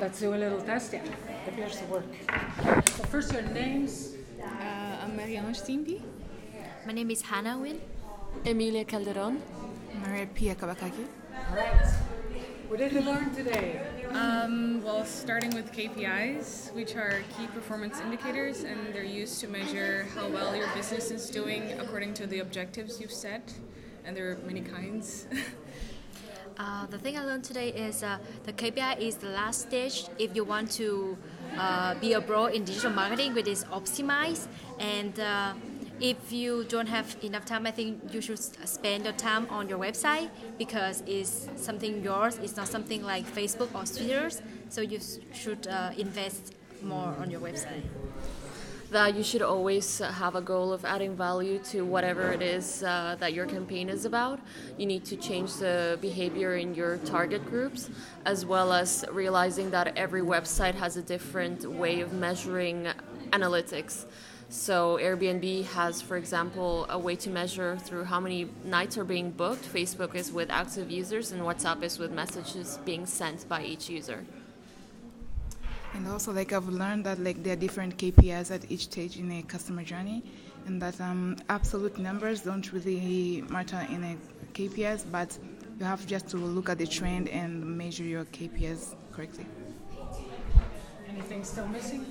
Let's do a little test. Yeah, appears to work. So first your names. Uh, I'm Marianne Stienby. My name is Hannah Win. Emilia Calderon. Maria Pia Kabakaki. All right. What did you learn today? Um, well, starting with KPIs, which are key performance indicators, and they're used to measure how well your business is doing according to the objectives you've set. And there are many kinds. The thing I learned today is uh, the KPI is the last stage if you want to uh, be abroad in digital marketing, which is optimize. And uh, if you don't have enough time, I think you should spend your time on your website because it's something yours. It's not something like Facebook or Twitter's. So you should uh, invest more on your website that you should always have a goal of adding value to whatever it is uh, that your campaign is about. You need to change the behavior in your target groups, as well as realizing that every website has a different way of measuring analytics. So, Airbnb has, for example, a way to measure through how many nights are being booked. Facebook is with active users, and WhatsApp is with messages being sent by each user. And also, like I've learned that like there are different KPIs at each stage in a customer journey, and that um, absolute numbers don't really matter in a KPIs, but you have just to look at the trend and measure your KPIs correctly. Anything still missing?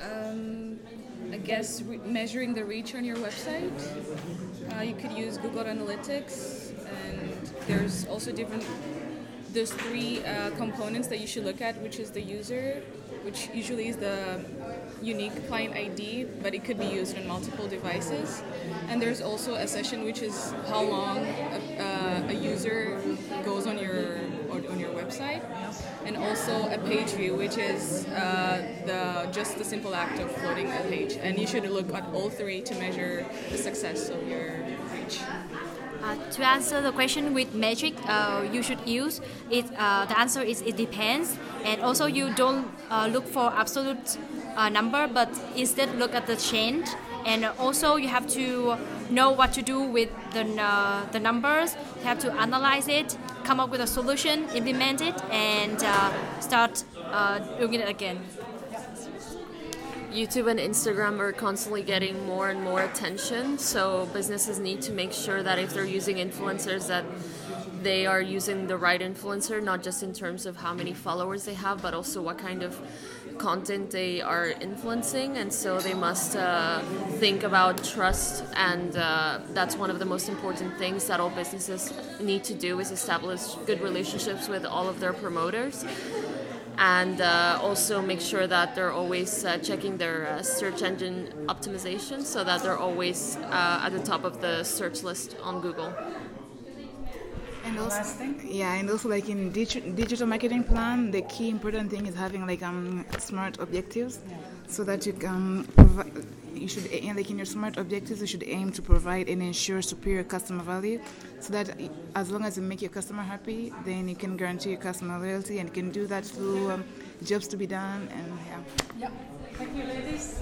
Um, I guess re- measuring the reach on your website. Uh, you could use Google Analytics, and there's also different. There's three uh, components that you should look at, which is the user, which usually is the unique client ID, but it could be used on multiple devices. And there's also a session, which is how long a, uh, a user goes on your on your website, and also a page view, which is uh, the just the simple act of loading a page. And you should look at all three to measure the success of your reach. Uh, to answer the question with metric uh, you should use it uh, the answer is it depends. And also you don't uh, look for absolute uh, number but instead look at the change. And also you have to know what to do with the, the numbers. You have to analyze it come up with a solution implement it and start doing it again YouTube and Instagram are constantly getting more and more attention. So businesses need to make sure that if they're using influencers that they are using the right influencer, not just in terms of how many followers they have, but also what kind of content they are influencing. And so they must uh, think about trust, and uh, that's one of the most important things that all businesses need to do is establish good relationships with all of their promoters and uh, also make sure that they're always uh, checking their uh, search engine optimization so that they're always uh, at the top of the search list on Google. And also, yeah, and also like in digital, digital marketing plan, the key important thing is having like um smart objectives, yeah. so that you can provide. You should aim like in your smart objectives, you should aim to provide and ensure superior customer value, so that as long as you make your customer happy, then you can guarantee your customer loyalty, and you can do that through um, jobs to be done and yeah. Yeah. Thank you, ladies.